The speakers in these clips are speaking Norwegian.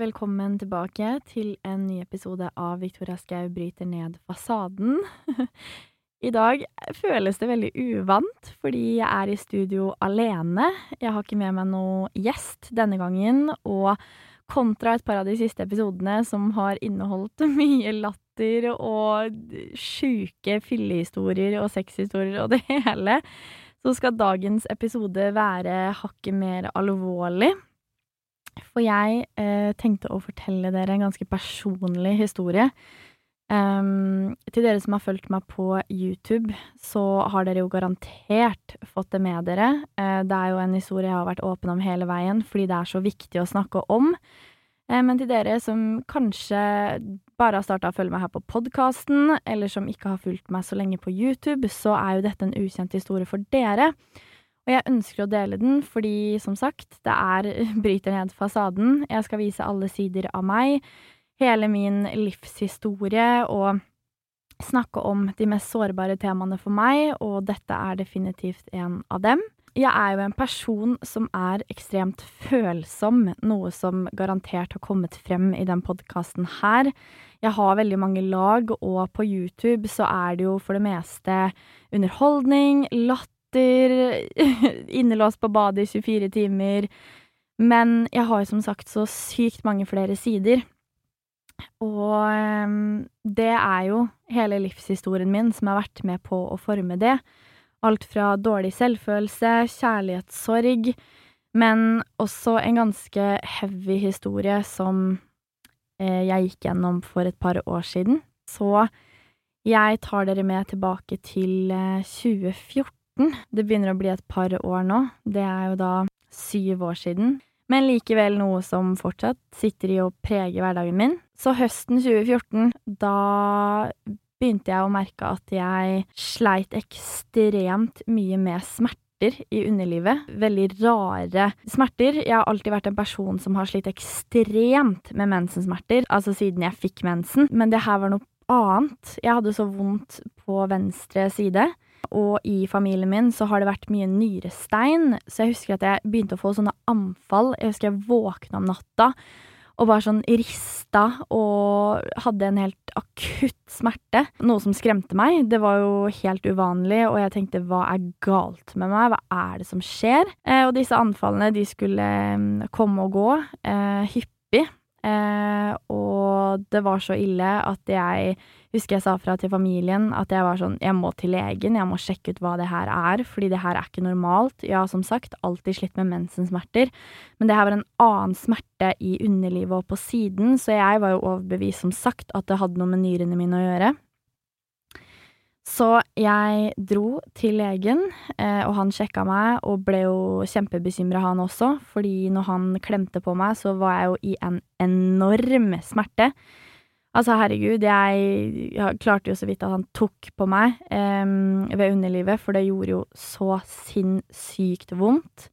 velkommen tilbake til en ny episode av Victoria Skau bryter ned fasaden. I dag føles det veldig uvant, fordi jeg er i studio alene. Jeg har ikke med meg noe gjest denne gangen, og kontra et par av de siste episodene som har inneholdt mye latter og sjuke fyllehistorier og sexhistorier og det hele, så skal dagens episode være hakket mer alvorlig. For jeg eh, tenkte å fortelle dere en ganske personlig historie. Um, til dere som har fulgt meg på YouTube, så har dere jo garantert fått det med dere. Uh, det er jo en historie jeg har vært åpen om hele veien, fordi det er så viktig å snakke om. Uh, men til dere som kanskje bare har starta å følge meg her på podkasten, eller som ikke har fulgt meg så lenge på YouTube, så er jo dette en ukjent historie for dere. Og jeg ønsker å dele den fordi, som sagt, det er bryter ned fasaden. Jeg skal vise alle sider av meg, hele min livshistorie, og snakke om de mest sårbare temaene for meg, og dette er definitivt en av dem. Jeg er jo en person som er ekstremt følsom, noe som garantert har kommet frem i den podkasten her. Jeg har veldig mange lag, og på YouTube så er det jo for det meste underholdning, latter netter, innelåst på badet i 24 timer. Men jeg har jo som sagt så sykt mange flere sider. Og ehm, det er jo hele livshistorien min som har vært med på å forme det. Alt fra dårlig selvfølelse, kjærlighetssorg, men også en ganske heavy historie som eh, jeg gikk gjennom for et par år siden. Så jeg tar dere med tilbake til eh, 2014, starten. Det begynner å bli et par år nå. Det er jo da syv år siden. Men likevel noe som fortsatt sitter i og preger hverdagen min. Så høsten 2014, da begynte jeg å merke at jeg sleit ekstremt mye med smerte i underlivet. Veldig rare smerter. Jeg har alltid vært en person som har slitt ekstremt med mensensmerter, altså siden jeg fikk mensen, men det her var noe annet. Jeg hadde så vondt på venstre side og i familien min så har det vært mye nyrestein, så jeg husker at jeg begynte å få sånne anfall. Jeg husker jeg våkna om natta og var sånn rista og hadde en helt akutt smerte. Noe som skremte meg. Det var jo helt uvanlig, og jeg tenkte hva er galt med meg, hva er det som skjer? Eh, og disse anfallene de skulle mm, komme og gå eh, hyppig. Eh, og det var så ille at jeg husker jeg sa fra til familien at jeg var sånn Jeg må til legen, jeg må sjekke ut hva det her er, fordi det her er ikke normalt. Jeg har som sagt alltid slitt med mensensmerter, men det her var en annen smerte i underlivet og på siden, så jeg var jo overbevist, som sagt, at det hadde noe med nyrene mine å gjøre. Så jeg dro til legen, eh, og han sjekka meg og ble jo kjempebekymra, han også, fordi når han klemte på meg, så var jeg jo i en enorm smerte. Altså, herregud, jeg, klarte jo så vidt at han tok på meg um, ved underlivet, for det gjorde jo så sinnssykt vondt.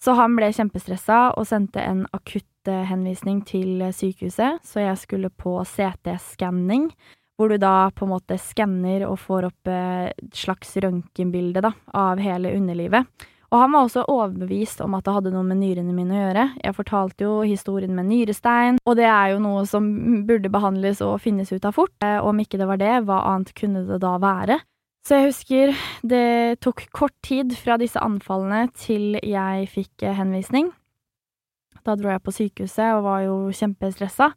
Så han ble kjempestressa og sendte en akutt eh, henvisning til sykehuset, så jeg skulle på CT-skanning hvor du da på en måte skanner og får opp et slags røntgenbilde da, av hele underlivet. Og han var også overbevist om at det hadde noe med nyrene mine å gjøre. Jeg fortalte jo historien med nyrestein, og det er jo noe som burde behandles og finnes ut av fort. Og eh, om ikke det var det, hva annet kunne det da være? Så jeg husker det tok kort tid fra disse anfallene til jeg fikk eh, henvisning. Da dro jeg på sykehuset og var jo kjempestressa.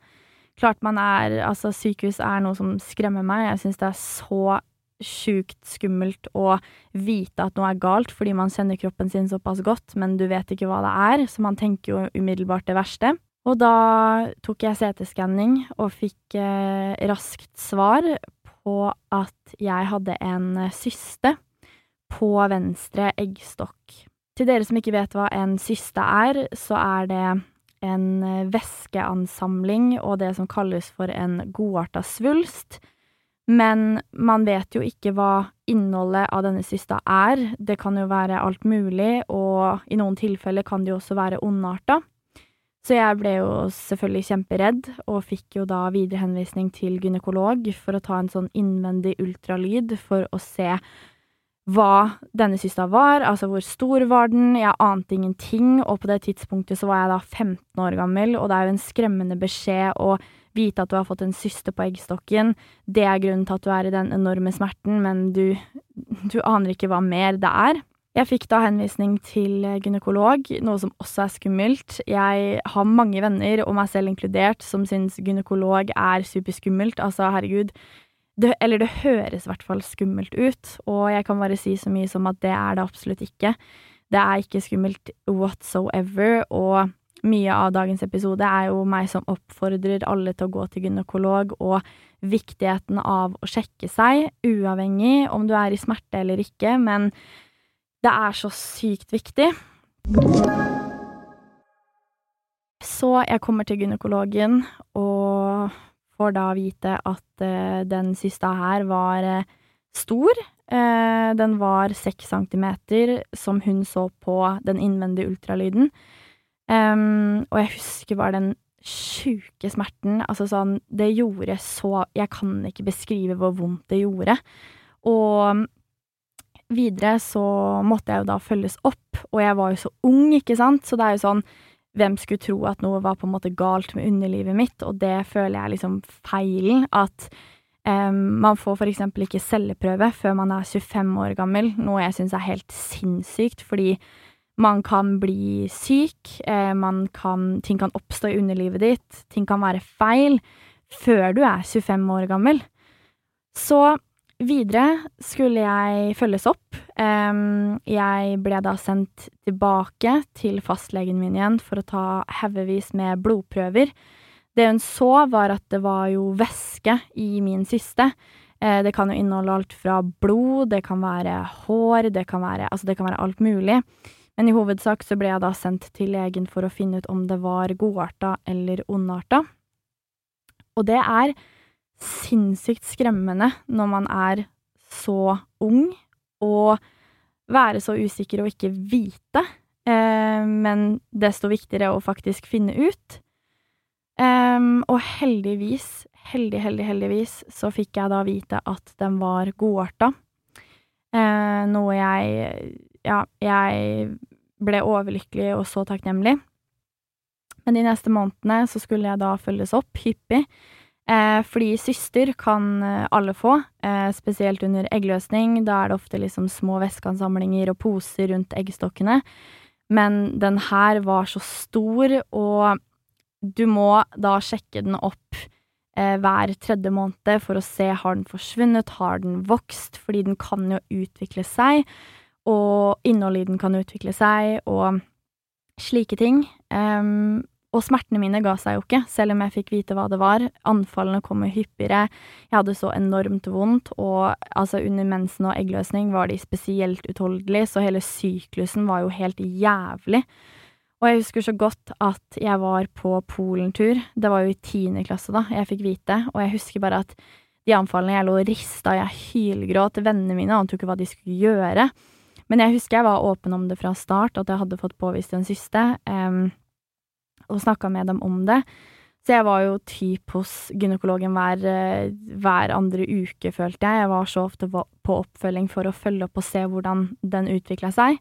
Klart man er Altså, sykehus er noe som skremmer meg. Jeg syns det er så sjukt skummelt å vite at noe er galt, fordi man kjenner kroppen sin såpass godt, men du vet ikke hva det er, så man tenker jo umiddelbart det verste. Og da tok jeg CT-skanning og fikk eh, raskt svar på at jeg hadde en syste på venstre eggstokk. Til dere som ikke vet hva en syste er, så er det en eh, væskeansamling og det som kalles for en godarta svulst. Men man vet jo ikke hva innholdet av denne cysta er. Det kan jo være alt mulig, og i noen tilfeller kan det jo også være ondarta. Så jeg ble jo selvfølgelig kjemperedd, og fikk jo da videre henvisning til gynekolog for å ta en sånn innvendig ultralyd for å se hva denne cysta var, altså hvor stor var den, jeg ante ingenting, og på det tidspunktet så var jeg da 15 år gammel, og det er jo en skremmende beskjed å vite at du har fått en syste på eggstokken. Det er grunnen til at du er i den enorme smerten, men du, du aner ikke hva mer det er. Jeg fikk da henvisning til gynekolog, noe som også er skummelt. Jeg har mange venner, og meg selv inkludert, som syns gynekolog er superskummelt. Altså, herregud, det, eller det høres i hvert fall skummelt ut, og jeg kan bare si så mye som at det er det absolutt ikke. Det er ikke skummelt whatsoever, og mye av dagens episode er jo meg som oppfordrer alle til å gå til gynekolog, og viktigheten av å sjekke seg, uavhengig om du er i smerte eller ikke, men det er så sykt viktig. Så jeg kommer til gynekologen, og får da vite at uh, den siste her var uh, stor. Uh, den var seks centimeter, som hun så på den innvendige ultralyden. Um, og jeg husker bare den sjuke smerten. Altså sånn Det gjorde så Jeg kan ikke beskrive hvor vondt det gjorde. Og videre så måtte jeg jo da følges opp, og jeg var jo så ung, ikke sant, så det er jo sånn hvem skulle tro at noe var på en måte galt med underlivet mitt, og det føler jeg liksom feilen. At um, man får for eksempel ikke celleprøve før man er 25 år gammel, noe jeg syns er helt sinnssykt, fordi man kan bli syk, eh, kan, ting kan oppstå i underlivet ditt, ting kan være feil før du er 25 år gammel. Så Videre skulle jeg følges opp. Jeg ble da sendt tilbake til fastlegen min igjen for å ta haugevis med blodprøver. Det hun så, var at det var jo væske i min syste. Eh, det kan jo inneholde alt fra blod, det kan være hår, det kan være Altså, det kan være alt mulig. Men i hovedsak så ble jeg da sendt til legen for å finne ut om det var godarta eller ondarta. Og det er sinnssykt skremmende når man er så ung, og være så usikker og ikke vite, eh, men desto viktigere å faktisk finne ut. Um, og heldigvis, heldig, heldig, heldigvis, så fikk jeg da vite at den var godarta. Eh, noe jeg Ja, jeg ble overlykkelig og så takknemlig. Men de neste månedene så skulle jeg da følges opp hyppig Eh, fordi syster kan eh, alle få, eh, spesielt under eggløsning. Da er det ofte liksom små væskeansamlinger og poser rundt eggstokkene. Men den her var så stor, og du må da sjekke den opp eh, hver tredje måned for å se har den forsvunnet, har den vokst, fordi den kan jo utvikle seg, og innholdet i den kan utvikle seg, og slike ting. Um, og smertene mine ga seg jo ikke, selv om jeg fikk vite hva det var. Anfallene kom hyppigere. Jeg hadde så enormt vondt, og altså under mensen og eggløsning var de spesielt utholdelige, så hele syklusen var jo helt jævlig. Og jeg husker så godt at jeg var på Polentur. Det var jo i tiende klasse da jeg fikk vite, og jeg husker bare at de anfallene jeg lå og rista, jeg hylgråt. Vennene mine ante jo ikke hva de skulle gjøre. Men jeg husker jeg var åpen om det fra start, at jeg hadde fått påvist en syste. Um, og snakka med dem om det. Så jeg var jo typ hos gynekologen hver, eh, hver, andre uke, følte jeg. Jeg var så ofte på oppfølging for å følge opp og se hvordan den utvikla seg.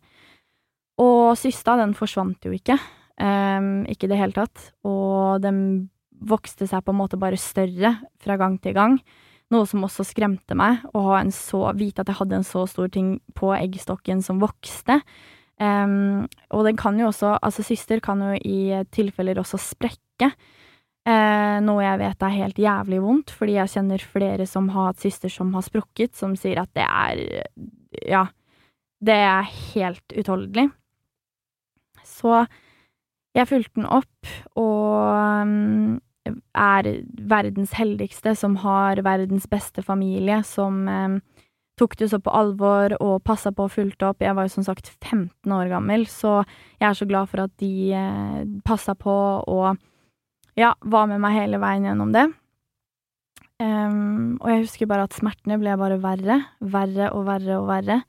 Og systa, den forsvant jo ikke. Um, ikke i det hele tatt. Og den vokste seg på en måte bare større fra gang til gang. Noe som også skremte meg, å vite at jeg hadde en så stor ting på eggstokken som vokste. Um, og den kan jo også, altså syster kan jo i tilfeller også sprekke. Uh, noe jeg vet er helt jævlig vondt, fordi jeg kjenner flere som har hatt syster som har sprukket, som sier at det er Ja, det er helt utholdelig. Så jeg fulgte den opp, og um, er verdens heldigste, som har verdens beste familie, som eh, tok det så på alvor og passa på og fulgte opp. Jeg var jo som sagt 15 år gammel, så jeg er så glad for at de eh, passa på og ja, var med meg hele veien gjennom det. Um, og jeg husker bare at smertene ble bare verre, verre og verre og verre.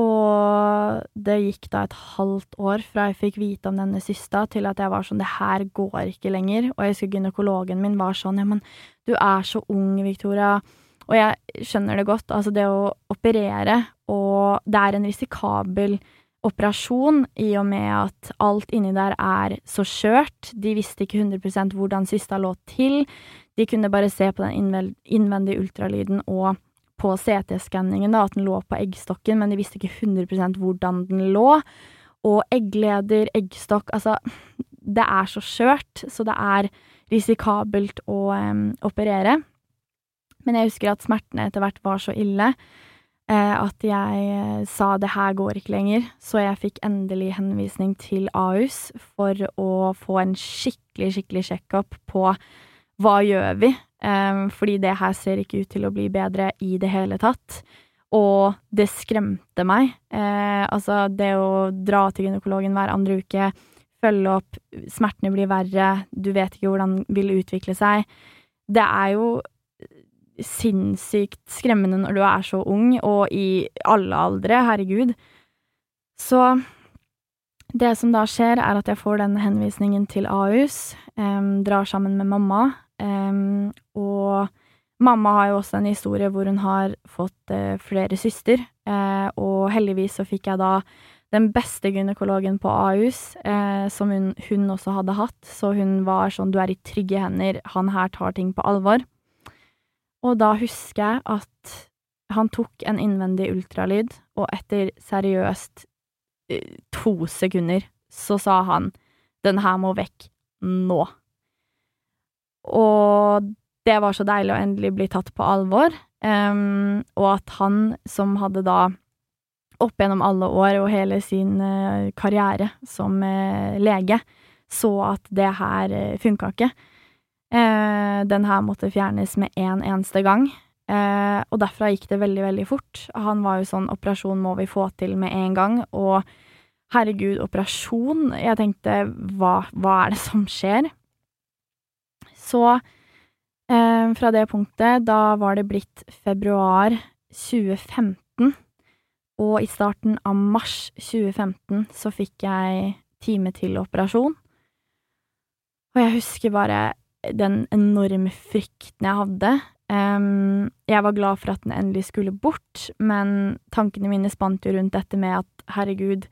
Og det gikk da et halvt år fra jeg fikk vite om denne systa, til at jeg var sånn, det her går ikke lenger. Og jeg husker gynekologen min var sånn, ja, men du er så ung, Victoria og jeg skjønner det godt, altså det å operere og det er en risikabel operasjon i og med at alt inni der er så skjørt. De visste ikke 100 hvordan cysta lå til. De kunne bare se på den innvendige ultralyden og på CT-skanningen at den lå på eggstokken, men de visste ikke 100 hvordan den lå. Og eggleder, eggstokk Altså, det er så skjørt, så det er risikabelt å um, operere. Men jeg husker at smertene etter hvert var så ille eh, at jeg eh, sa det her går ikke lenger, så jeg fikk endelig henvisning til Ahus for å få en skikkelig, skikkelig sjekkup på hva gjør vi, eh, fordi det her ser ikke ut til å bli bedre i det hele tatt. Og det skremte meg. Eh, altså, det å dra til gynekologen hver andre uke, følge opp, smertene blir verre, du vet ikke hvordan det vil utvikle seg. Det er jo sinnssykt skremmende når du er så ung, og i alle aldre, herregud. Så det som da skjer, er at jeg får den henvisningen til Ahus, um, drar sammen med mamma, um, og Mamma har jo også en historie hvor hun har fått uh, flere søster, uh, og heldigvis så fikk jeg da den beste gynekologen på Ahus, uh, som hun, hun, også hadde hatt, så hun var sånn du er i trygge hender, han her tar ting på alvor. Og da husker jeg at han tok en innvendig ultralyd, og etter seriøst to sekunder så sa han den her må vekk nå. Og det var så deilig å endelig bli tatt på alvor, um, og at han som hadde da opp gjennom alle år og hele sin uh, karriere som uh, lege, så at det her uh, funka ikke. Uh, den her måtte fjernes med en eneste gang. Uh, og derfra gikk det veldig, veldig fort. Han var jo sånn 'operasjon må vi få til med en gang', og herregud, operasjon? Jeg tenkte hva, hva er det som skjer? Så Eh, fra det punktet, da var det blitt februar 2015, og i starten av mars 2015 så fikk jeg time til operasjon. Og jeg husker bare den enorme frykten jeg hadde. Um, jeg var glad for at den endelig skulle bort, men tankene mine spant jo rundt dette med at herregud,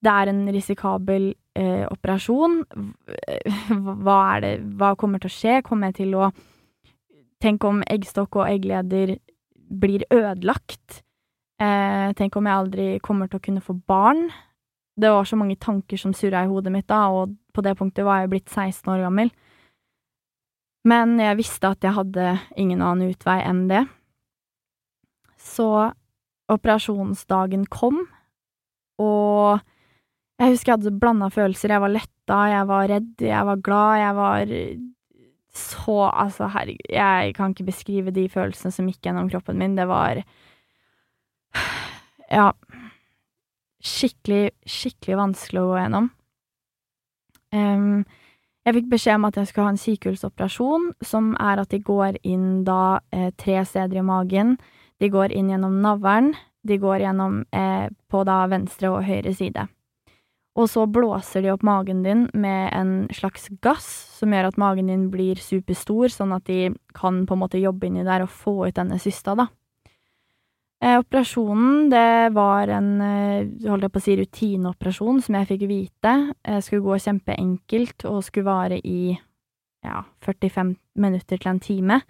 det er en risikabel eh, operasjon. Hva er det Hva kommer til å skje? Kommer jeg til å Tenk om eggstokk og eggleder blir ødelagt. Eh, tenk om jeg aldri kommer til å kunne få barn. Det var så mange tanker som surra i hodet mitt da, og på det punktet var jeg blitt 16 år gammel. Men jeg visste at jeg hadde ingen annen utvei enn det. Så operasjonsdagen kom, og jeg husker jeg hadde blanda følelser. Jeg var letta, jeg var redd, jeg var glad, jeg var så Altså, herregud, jeg kan ikke beskrive de følelsene som gikk gjennom kroppen min. Det var Ja. Skikkelig, skikkelig vanskelig å gå gjennom. Um, jeg fikk beskjed om at jeg skulle ha en sykehusoperasjon, som er at de går inn da eh, tre steder i magen. De går inn gjennom navlen, de går gjennom eh, på da venstre og høyre side. Og så blåser de opp magen din med en slags gass som gjør at magen din blir superstor, sånn at de kan på en måte jobbe inni der og få ut denne cysta, da. Eh, operasjonen, det var en, eh, holdt jeg på å si, rutineoperasjon som jeg fikk vite. Jeg skulle gå kjempeenkelt og skulle vare i ja, 45 minutter til en time.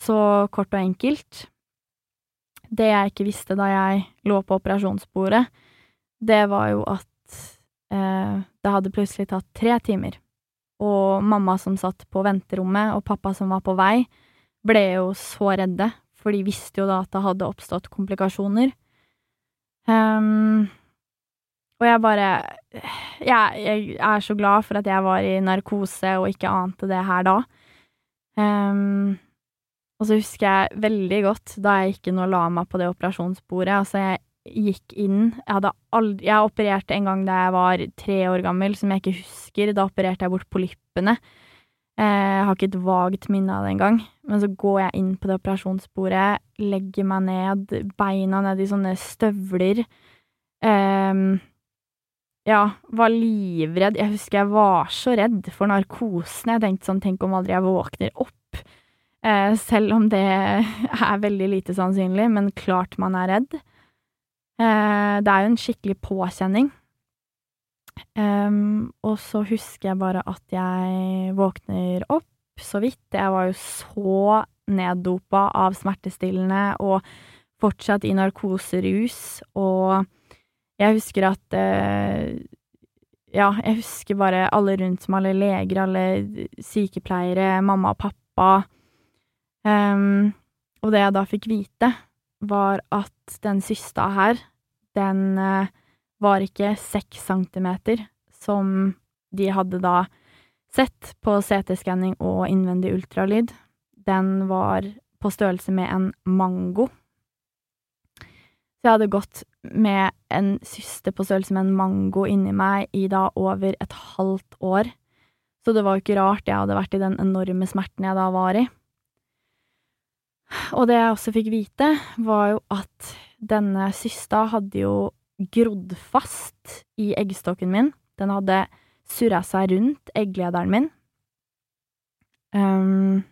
Så kort og enkelt. Det jeg ikke visste da jeg lå på operasjonsbordet, det var jo at Eh, det hadde plutselig tatt tre timer, og mamma som satt på venterommet, og pappa som var på vei, ble jo så redde, for de visste jo da at det hadde oppstått komplikasjoner. Um, og jeg bare jeg, jeg, er så glad for at jeg var i narkose og ikke ante det her da. Um, og så husker jeg veldig godt da jeg gikk inn og la meg på det operasjonsbordet. Altså, jeg gikk inn Jeg hadde aldri Jeg opererte en gang da jeg var tre år gammel, som jeg ikke husker. Da opererte jeg bort polyppene. Eh, jeg har ikke et vagt minne av det engang. Men så går jeg inn på det operasjonsbordet, legger meg ned, beina ned i sånne støvler. Um, ja, var livredd. Jeg husker jeg var så redd for narkosen. Jeg tenkte sånn, tenk om aldri jeg våkner opp. Uh, selv om det er veldig lite sannsynlig, men klart man er redd. Uh, det er jo en skikkelig påkjenning. Og så husker jeg bare at jeg våkner opp så vidt. Jeg var jo så neddopa av smertestillende og fortsatt i narkoserus, og jeg husker at eh, Ja, jeg husker bare alle rundt som alle leger, alle sykepleiere, mamma og pappa. Um, og det jeg da fikk vite, var at den systa her, den uh, var ikke seks centimeter, som de hadde da sett på CT-skanning og innvendig ultralyd. Den var på størrelse med en mango. Så jeg hadde gått med en syste på størrelse med en mango inni meg i da over et halvt år, så det var jo ikke rart jeg hadde vært i den enorme smerten jeg da var i. Og det jeg også fikk vite, var jo at denne systa hadde jo grodd fast i eggstokken min. Den hadde surra seg rundt egglederen min. Um,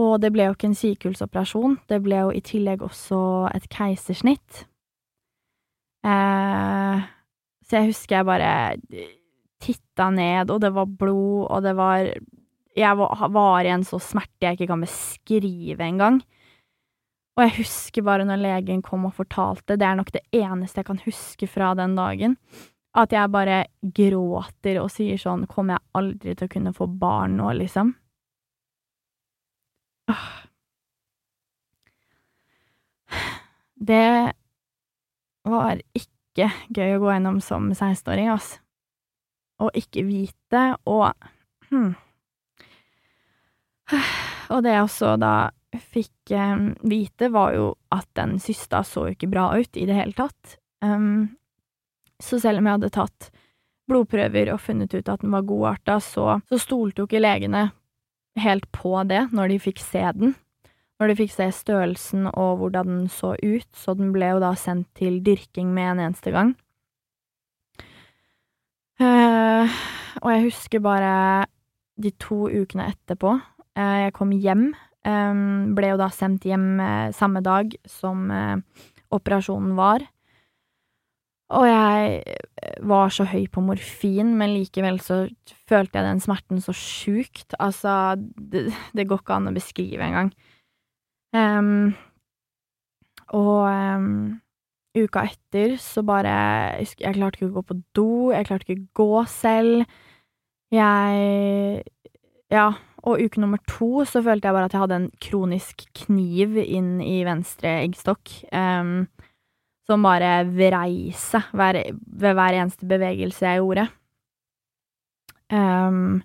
og det ble jo ikke en sykehusoperasjon, det ble jo i tillegg også et keisersnitt. Uh, så jeg husker jeg bare titta ned, og det var blod, og det var Jeg var, var i en så smerte jeg ikke kan beskrive engang. Og jeg husker bare når legen kom og fortalte, det er nok det eneste jeg kan huske fra den dagen, at jeg bare gråter og sier sånn Kommer jeg aldri til å kunne få barn nå, liksom? Det var ikke gøy å gå gjennom som 16-åring, altså. Å ikke vite, og hm. Og det er også da fikk um, vite, var jo at den systa så jo ikke bra ut i det hele tatt. Um, så selv om jeg hadde tatt blodprøver og funnet ut at den var godarta, så, så stolte jo ikke legene helt på det når de fikk se den. Når de fikk se størrelsen og hvordan den så ut, så den ble jo da sendt til dyrking med en eneste gang. Uh, og jeg husker bare de to ukene etterpå. Uh, jeg kom hjem. Ble jo da sendt hjem uh, samme dag som operasjonen var. Og jeg eh, var så høy på morfin, men likevel så følte jeg den smerten så sjukt. Altså, det, det går ikke an å beskrive engang. Um, og um, uka etter så bare Jeg klarte ikke å gå på do, jeg klarte ikke å gå selv. Jeg Ja. Og uke nummer to så følte jeg bare at jeg hadde en kronisk kniv inn i venstre eggstokk. Um, som bare vrei seg ved hver eneste bevegelse jeg gjorde. Um,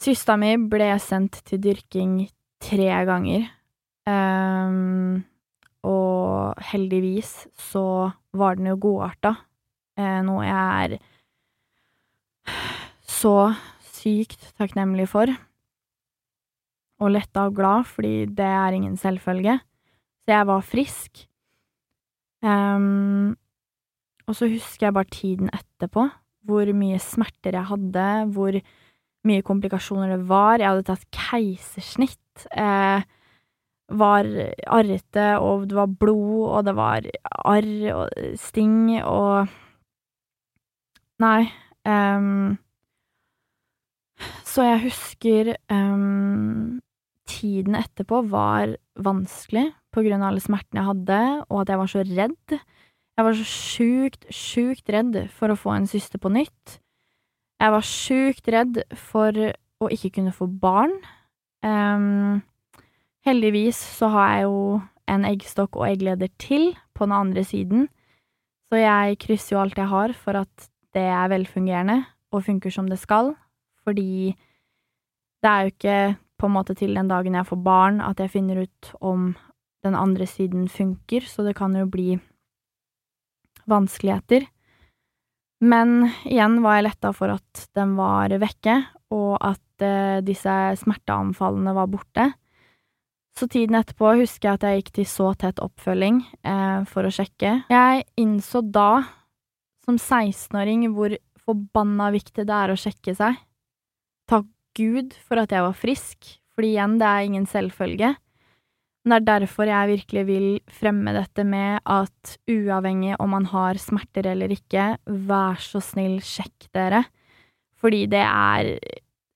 Søstera mi ble sendt til dyrking tre ganger, um, og heldigvis så var den jo godarta, uh, noe jeg er så sykt takknemlig for, og letta og glad, fordi det er ingen selvfølge. Så jeg var frisk. Um, og så husker jeg bare tiden etterpå, hvor mye smerter jeg hadde, hvor mye komplikasjoner det var. Jeg hadde tatt keisersnitt. Eh, var arrete, og det var blod, og det var arr og sting og Nei. Um, så jeg husker um, tiden etterpå var vanskelig på grunn av alle smertene jeg hadde, og at jeg var så redd. Jeg var så sjukt, sjukt redd for å få en syste på nytt. Jeg var sjukt redd for å ikke kunne få barn. Um, heldigvis så har jeg jo en eggstokk og eggleder til på den andre siden, så jeg krysser jo alt jeg har for at det er velfungerende og funker som det skal, fordi det er jo ikke på en måte til den dagen jeg får barn at jeg finner ut om den andre siden funker, så det kan jo bli vanskeligheter. Men igjen var jeg letta for at den var vekke, og at eh, disse smerteanfallene var borte. Så tiden etterpå husker jeg at jeg gikk til så tett oppfølging eh, for å sjekke. Jeg innså da, som 16-åring, hvor forbanna viktig det er å sjekke seg. Takk Gud for at jeg var frisk, fordi igjen, det er ingen selvfølge. Men Det er derfor jeg virkelig vil fremme dette med at uavhengig om man har smerter eller ikke, vær så snill, sjekk dere. Fordi det er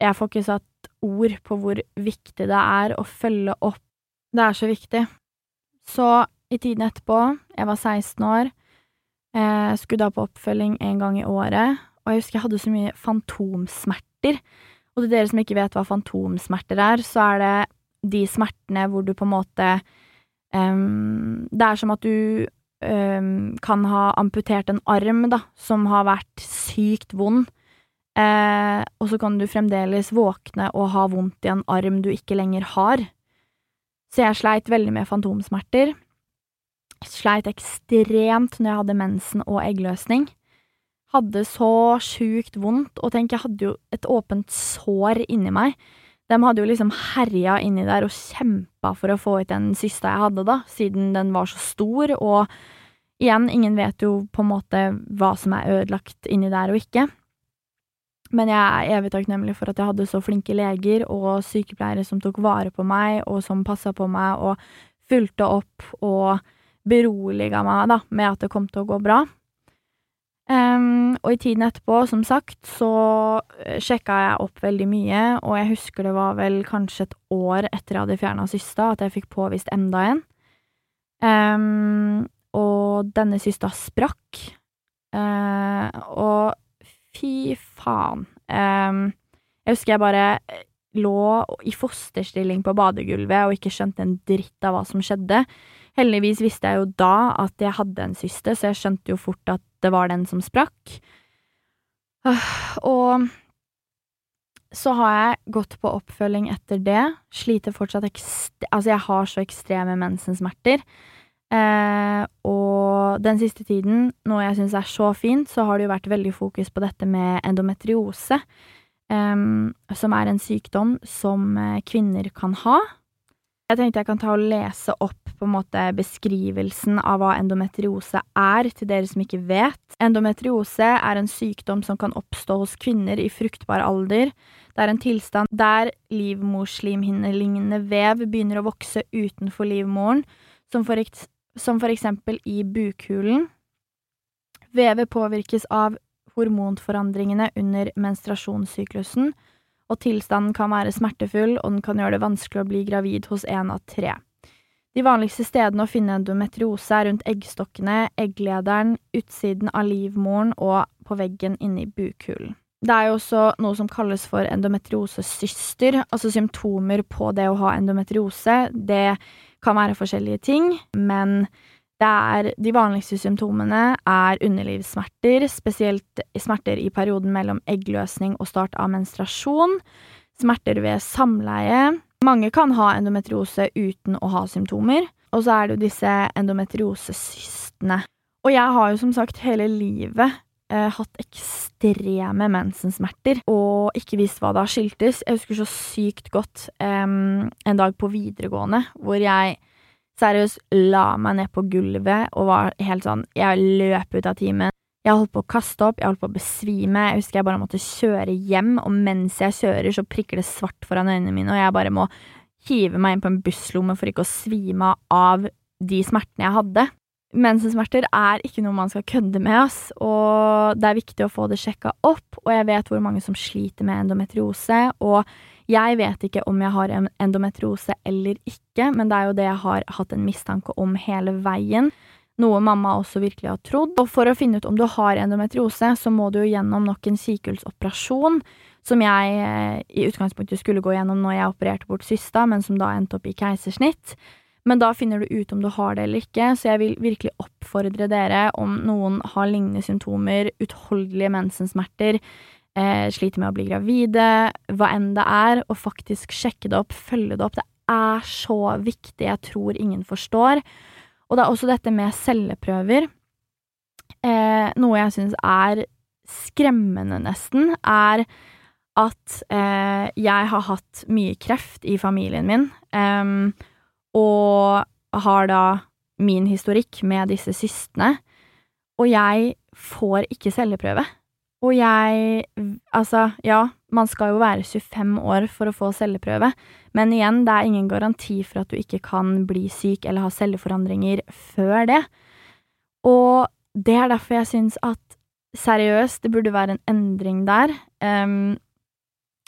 Jeg får ikke satt ord på hvor viktig det er å følge opp. Det er så viktig. Så i tiden etterpå, jeg var 16 år, jeg skulle da på oppfølging en gang i året, og jeg husker jeg hadde så mye fantomsmerter. Og til dere som ikke vet hva fantomsmerter er, så er det de smertene hvor du på en måte um, Det er som at du um, kan ha amputert en arm, da, som har vært sykt vond, uh, og så kan du fremdeles våkne og ha vondt i en arm du ikke lenger har. Så jeg sleit veldig med fantomsmerter. Jeg sleit ekstremt når jeg hadde mensen og eggløsning. Hadde så sjukt vondt, og tenk, jeg hadde jo et åpent sår inni meg de hadde jo liksom herja inni der og kjempa for å få ut den siste jeg hadde, da, siden den var så stor, og igjen, ingen vet jo på en måte hva som er ødelagt inni der og ikke. Men jeg er evig takknemlig for at jeg hadde så flinke leger og sykepleiere som tok vare på meg, og som passa på meg og fulgte opp og beroliga meg da, med at det kom til å gå bra. Um, og i tiden etterpå, som sagt, så eh, sjekka jeg opp veldig mye, og jeg husker det var vel kanskje et år etter jeg hadde fjerna cysta, at jeg fikk påvist enda en. Um, og denne cysta sprakk. Uh, og fy faen. Um, jeg husker jeg bare lå i fosterstilling på badegulvet og ikke skjønte en dritt av hva som skjedde. Heldigvis visste jeg jo da at jeg hadde en syste, så jeg skjønte jo fort at det var den som sprakk. Og så har jeg gått på oppfølging etter det. Sliter fortsatt Altså, jeg har så ekstreme mensensmerter. Eh, og den siste tiden, noe jeg syns er så fint, så har det jo vært veldig fokus på dette med endometriose, eh, som er en sykdom som eh, kvinner kan ha. Jeg tenkte jeg kan ta og lese opp på en måte beskrivelsen av hva endometriose er, til dere som ikke vet. Endometriose er en sykdom som kan oppstå hos kvinner i fruktbar alder. Det er en tilstand der livmorslimhinnelignende vev begynner å vokse utenfor livmoren, som for, eksempel i bukhulen. Vevet påvirkes av hormonforandringene under menstruasjonssyklusen, og tilstanden kan være smertefull, og den kan gjøre det vanskelig å bli gravid hos en av tre. De vanligste stedene å finne endometriose er rundt eggstokkene, egglederen, utsiden av livmoren og på veggen inni bukhulen. Det er jo også noe som kalles for endometriosesyster, altså symptomer på det å ha endometriose. Det kan være forskjellige ting, men er De vanligste symptomene er underlivssmerter, spesielt smerter i perioden mellom eggløsning og start av menstruasjon, smerter ved samleie. Mange kan ha endometriose uten å ha symptomer, og så er det jo disse endometriosesystene. Og jeg har jo som sagt hele livet eh, hatt ekstreme mensensmerter og ikke visst hva det har skyldtes. Jeg husker så sykt godt eh, en dag på videregående hvor jeg seriøst la meg ned på gulvet og var helt sånn Jeg løp ut av timen. Jeg holdt på å kaste opp, jeg holdt på å besvime. Jeg husker jeg bare måtte kjøre hjem, og mens jeg kjører, så prikker det svart foran øynene mine, og jeg bare må hive meg inn på en busslomme for ikke å svime av de smertene jeg hadde. Mensensmerter er ikke noe man skal kødde med, ass, og det er viktig å få det sjekka opp, og jeg vet hvor mange som sliter med endometriose, og jeg vet ikke om jeg har endometriose eller ikke, men det er jo det jeg har hatt en mistanke om hele veien. Noe mamma også virkelig har trodd. Og for å finne ut om du har endometriose, så må du jo gjennom nok en sykehulsoperasjon, som jeg eh, i utgangspunktet skulle gå gjennom når jeg opererte bort cysta, men som da endte opp i keisersnitt. Men da finner du ut om du har det eller ikke, så jeg vil virkelig oppfordre dere, om noen har lignende symptomer, utholdelige mensensmerter, eh, sliter med å bli gravide, hva enn det er, og faktisk sjekke det opp, følge det opp. Det er så viktig, jeg tror ingen forstår. Og det er også dette med celleprøver. Eh, noe jeg syns er skremmende, nesten, er at eh, jeg har hatt mye kreft i familien min, eh, og har da min historikk med disse systene, og jeg får ikke celleprøve. Og jeg Altså, ja, man skal jo være 25 år for å få celleprøve, men igjen, det er ingen garanti for at du ikke kan bli syk eller ha celleforandringer før det. Og det er derfor jeg syns at seriøst, det burde være en endring der. Um,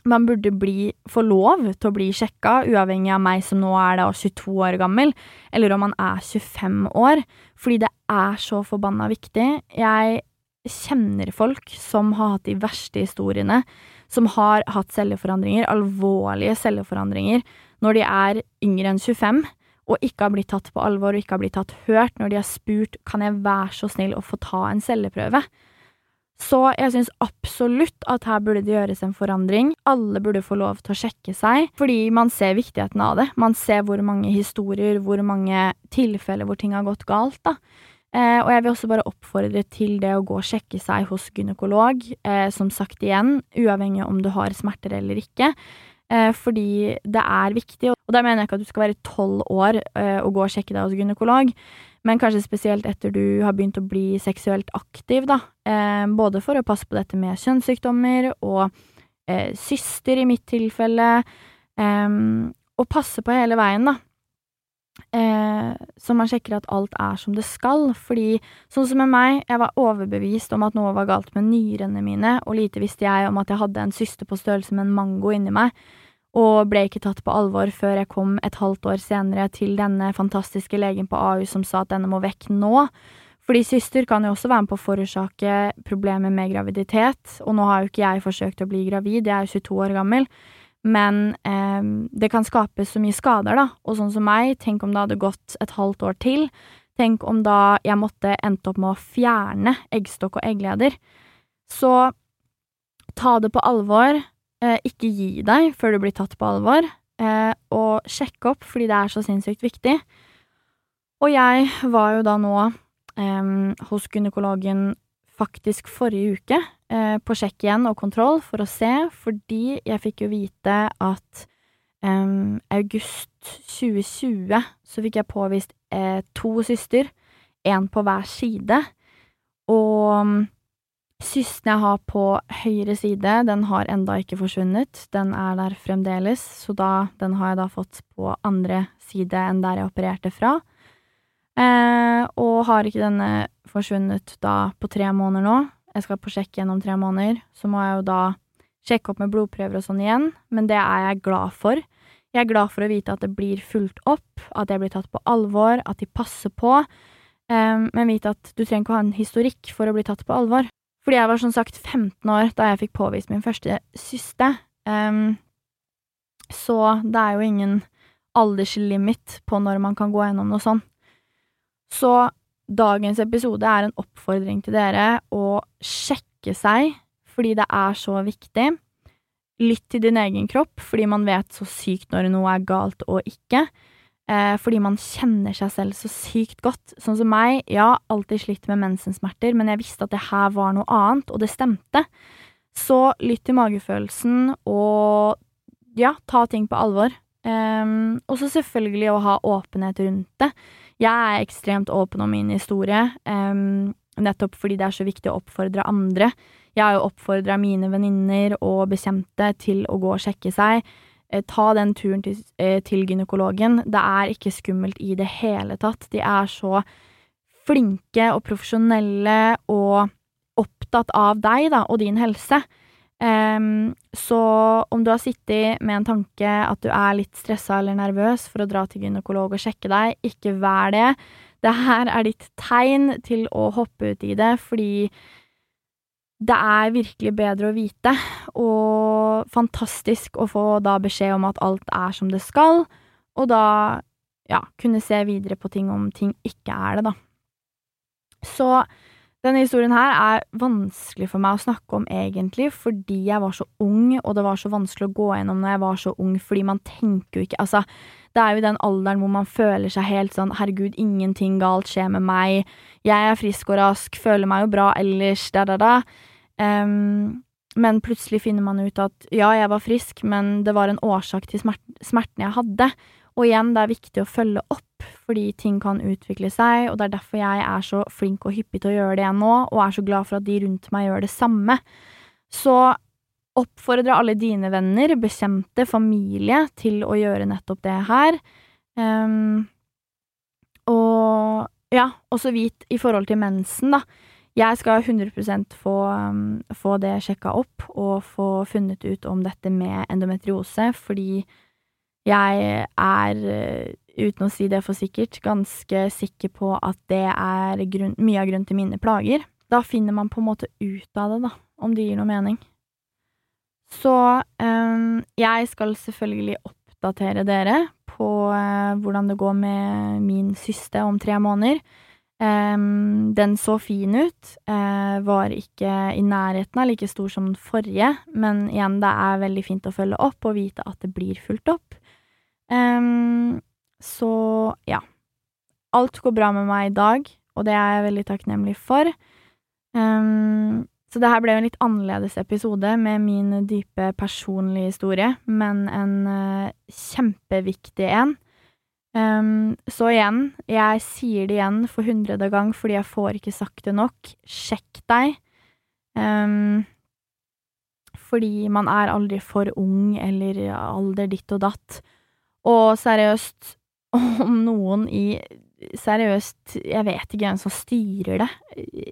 man burde bli, få lov til å bli sjekka, uavhengig av meg som nå er da 22 år gammel, eller om man er 25 år, fordi det er så forbanna viktig. Jeg kjenner folk som har hatt de verste historiene, som har hatt celleforandringer, alvorlige celleforandringer, når de er yngre enn 25, og ikke har blitt tatt på alvor og ikke har blitt tatt hørt når de har spurt kan jeg være så snill å få ta en celleprøve. Så jeg syns absolutt at her burde det gjøres en forandring. Alle burde få lov til å sjekke seg, fordi man ser viktigheten av det. Man ser hvor mange historier, hvor mange tilfeller hvor ting har gått galt, da. Eh, og jeg vil også bare oppfordre til det å gå og sjekke seg hos gynekolog, eh, som sagt igjen, uavhengig om du har smerter eller ikke. Eh, fordi det er viktig, og da mener jeg ikke at du skal være tolv år og gå og sjekke deg hos gynekolog, men kanskje spesielt etter du har begynt å bli seksuelt aktiv, da. Både for å passe på dette med kjønnssykdommer og syster, i mitt tilfelle, og passe på hele veien, da. Eh, så man sjekker at alt er som det skal, fordi sånn som med meg, jeg var overbevist om at noe var galt med nyrene mine, og lite visste jeg om at jeg hadde en syste på størrelse med en mango inni meg og ble ikke tatt på alvor før jeg kom et halvt år senere til denne fantastiske legen på AU som sa at denne må vekk nå. Fordi syster kan jo også være med på å forårsake problemer med graviditet, og nå har jo ikke jeg forsøkt å bli gravid, jeg er jo 22 år gammel, men eh, det kan skape så mye skader, da, og sånn som meg, tenk om det hadde gått et halvt år til, tenk om da jeg måtte endt opp med å fjerne eggstokk og eggleder. Så ta det på alvor, Eh, ikke gi deg før du blir tatt på alvor, eh, og sjekk opp fordi det er så sinnssykt viktig. Og jeg var jo da nå eh, hos gynekologen faktisk forrige uke, eh, på sjekk igjen og kontroll for å se, fordi jeg fikk jo vite at august 2020 så fikk jeg påvist eh, to syster, én på hver side, og Systen jeg har på høyre side, den har enda ikke forsvunnet. Den er der fremdeles, så da, den har jeg da fått på andre side enn der jeg opererte fra. Eh, og har ikke denne forsvunnet da på tre måneder nå, jeg skal på sjekk igjen om tre måneder, så må jeg jo da sjekke opp med blodprøver og sånn igjen, men det er jeg glad for. Jeg er glad for å vite at det blir fulgt opp, at jeg blir tatt på alvor, at de passer på, Um, men vite at du trenger ikke å ha en historikk for å bli tatt på alvor. Fordi jeg var som sagt 15 år da jeg fikk påvist min første syste. Um, så det er jo ingen alderslimit på når man kan gå gjennom noe sånt. Så dagens episode er en oppfordring til dere å sjekke seg, fordi det er så viktig. Lytt til din egen kropp, fordi man vet så sykt når noe er galt og ikke eh, fordi man kjenner seg selv så sykt godt. Sånn som meg, ja, alltid slitt med mensensmerter, men jeg visste at det her var noe annet, og det stemte. Så lytt til magefølelsen, og ja, ta ting på alvor. Um, og så selvfølgelig å ha åpenhet rundt det. Jeg er ekstremt åpen om min historie, um, nettopp fordi det er så viktig å oppfordre andre. Jeg har jo oppfordra mine venninner og bekjente til å gå og sjekke seg. Eh, ta den turen til, eh, til gynekologen. Det er ikke skummelt i det hele tatt. De er så flinke og profesjonelle og opptatt av deg da, og din helse. Um, så om du har sittet med en tanke at du er litt stressa eller nervøs for å dra til gynekolog og sjekke deg, ikke vær det. Det her er ditt tegn til å hoppe ut i det, fordi det er virkelig bedre å vite, og fantastisk å få da beskjed om at alt er som det skal, og da, ja, kunne se videre på ting om ting ikke er det, da. Så denne historien her er vanskelig for meg å snakke om egentlig, fordi jeg var så ung, og det var så vanskelig å gå gjennom når jeg var så ung, fordi man tenker jo ikke Altså, det er jo i den alderen hvor man føler seg helt sånn herregud, ingenting galt skjer med meg, jeg er frisk og rask, føler meg jo bra ellers, da, da, da. Um, men plutselig finner man ut at ja, jeg var frisk, men det var en årsak til smert smertene jeg hadde. Og igjen, det er viktig å følge opp, fordi ting kan utvikle seg, og det er derfor jeg er så flink og hyppig til å gjøre det nå, og er så glad for at de rundt meg gjør det samme. Så oppfordre alle dine venner, bekjente, familie til å gjøre nettopp det her. Um, og ja, også vit i forhold til mensen, da. Jeg skal 100% få, um, få det sjekka opp og få funnet ut om dette med endometriose, fordi jeg er, eh, uten å si det for sikkert, ganske sikker på at det er grunn, mye av grunnen til mine plager. Da finner man på en måte ut av det, da, om det gir noe mening. Så um, jeg skal selvfølgelig oppdatere dere på uh, hvordan det går med min syste om tre måneder. Um, den så fin ut, uh, var ikke i nærheten av like stor som den forrige, men igjen, det er veldig fint å følge opp og vite at det blir fulgt opp. Um, så ja. Alt går bra med meg i dag, og det er jeg veldig takknemlig for. Um, så det her ble en litt annerledes episode med min dype personlige historie, men en uh, kjempeviktig en. Um, så igjen, jeg sier det igjen for hundrede gang fordi jeg får ikke sagt det nok. Sjekk deg. Um, fordi man er aldri for ung eller alder ditt og datt. Og seriøst, om noen i Seriøst, jeg vet ikke hvem som styrer det.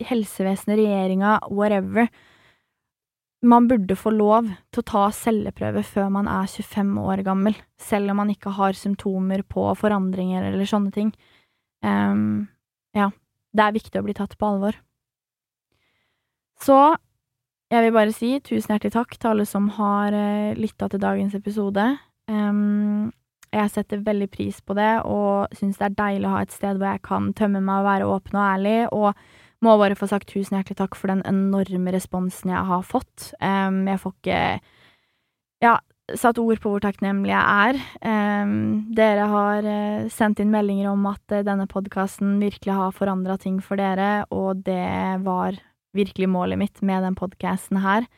Helsevesenet, regjeringa, whatever. Man burde få lov til å ta celleprøve før man er 25 år gammel, selv om man ikke har symptomer på forandringer eller sånne ting. Um, ja, det er viktig å bli tatt på alvor. Så jeg vil bare si tusen hjertelig takk til alle som har uh, lytta til dagens episode. Um, jeg setter veldig pris på det, og syns det er deilig å ha et sted hvor jeg kan tømme meg og være åpen og ærlig, og må bare få sagt tusen hjertelig takk for den enorme responsen jeg har fått. Um, jeg får ikke ja, satt ord på hvor takknemlig jeg er. Um, dere har uh, sendt inn meldinger om at uh, denne podkasten virkelig har forandra ting for dere, og det var virkelig målet mitt med den podkasten her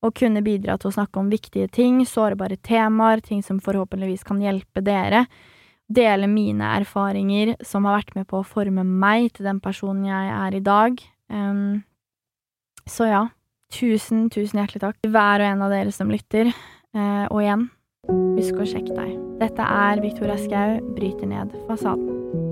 og kunne bidra til å snakke om viktige ting, sårbare temaer, ting som forhåpentligvis kan hjelpe dere. Dele mine erfaringer som har vært med på å forme meg til den personen jeg er i dag. Um, så ja, tusen, tusen hjertelig takk til hver og en av dere som lytter. Uh, og igjen, husk å sjekke deg. Dette er Victoria Skau, bryter ned fasaden.